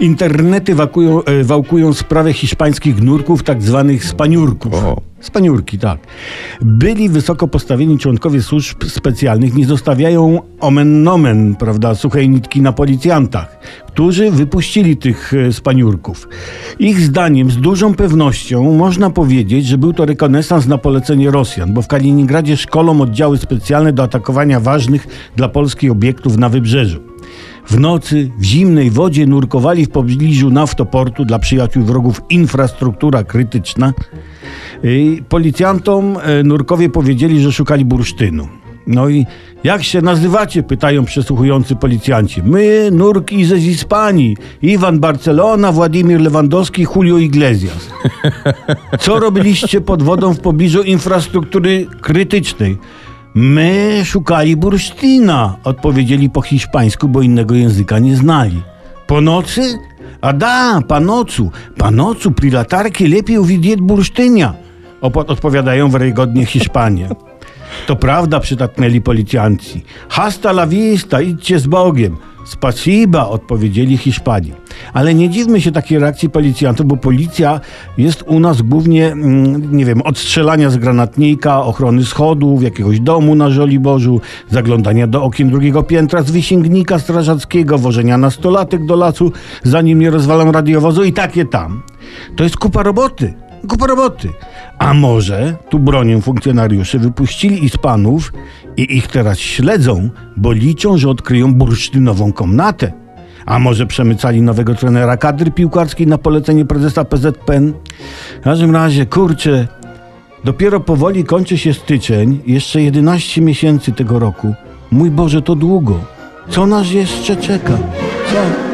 Internety wakują, e, wałkują sprawę hiszpańskich nurków, tak zwanych spaniurków. O. Spaniurki, tak. Byli wysoko postawieni członkowie służb specjalnych nie zostawiają omen nomen, prawda, suchej nitki na policjantach, którzy wypuścili tych e, spaniurków. Ich zdaniem z dużą pewnością można powiedzieć, że był to rekonesans na polecenie Rosjan, bo w Kaliningradzie szkolą oddziały specjalne do atakowania ważnych dla Polski obiektów na wybrzeżu. W nocy w zimnej wodzie nurkowali w pobliżu naftoportu dla przyjaciół wrogów infrastruktura krytyczna. Policjantom e, nurkowie powiedzieli, że szukali bursztynu. No i jak się nazywacie? pytają przesłuchujący policjanci. My, nurki ze Hiszpanii. Iwan Barcelona, Władimir Lewandowski, Julio Iglesias. Co robiliście pod wodą w pobliżu infrastruktury krytycznej? My szukali bursztyna, odpowiedzieli po hiszpańsku, bo innego języka nie znali. Po nocy? A da, po nocu. Po nocu pri latarki lepiej widzieć bursztynia, odpowiadają wiarygodnie Hiszpanie. To prawda, przytaknęli policjanci. Hasta la vista, idźcie z Bogiem. Spasiba, odpowiedzieli Hiszpanie. Ale nie dziwmy się takiej reakcji policjantów, bo policja jest u nas głównie, mm, nie wiem, od strzelania z granatnika, ochrony schodów, jakiegoś domu na Żoliborzu, zaglądania do okien drugiego piętra z wysięgnika strażackiego, wożenia nastolatek do lasu, zanim nie rozwalą radiowozu i takie tam. To jest kupa roboty. Kupa roboty. A może tu bronią funkcjonariusze wypuścili Hispanów i ich teraz śledzą, bo liczą, że odkryją bursztynową komnatę. A może przemycali nowego trenera kadry piłkarskiej na polecenie prezesa PZPN? W każdym razie, kurczę, dopiero powoli kończy się styczeń, jeszcze 11 miesięcy tego roku. Mój Boże, to długo. Co nas jeszcze czeka? Co?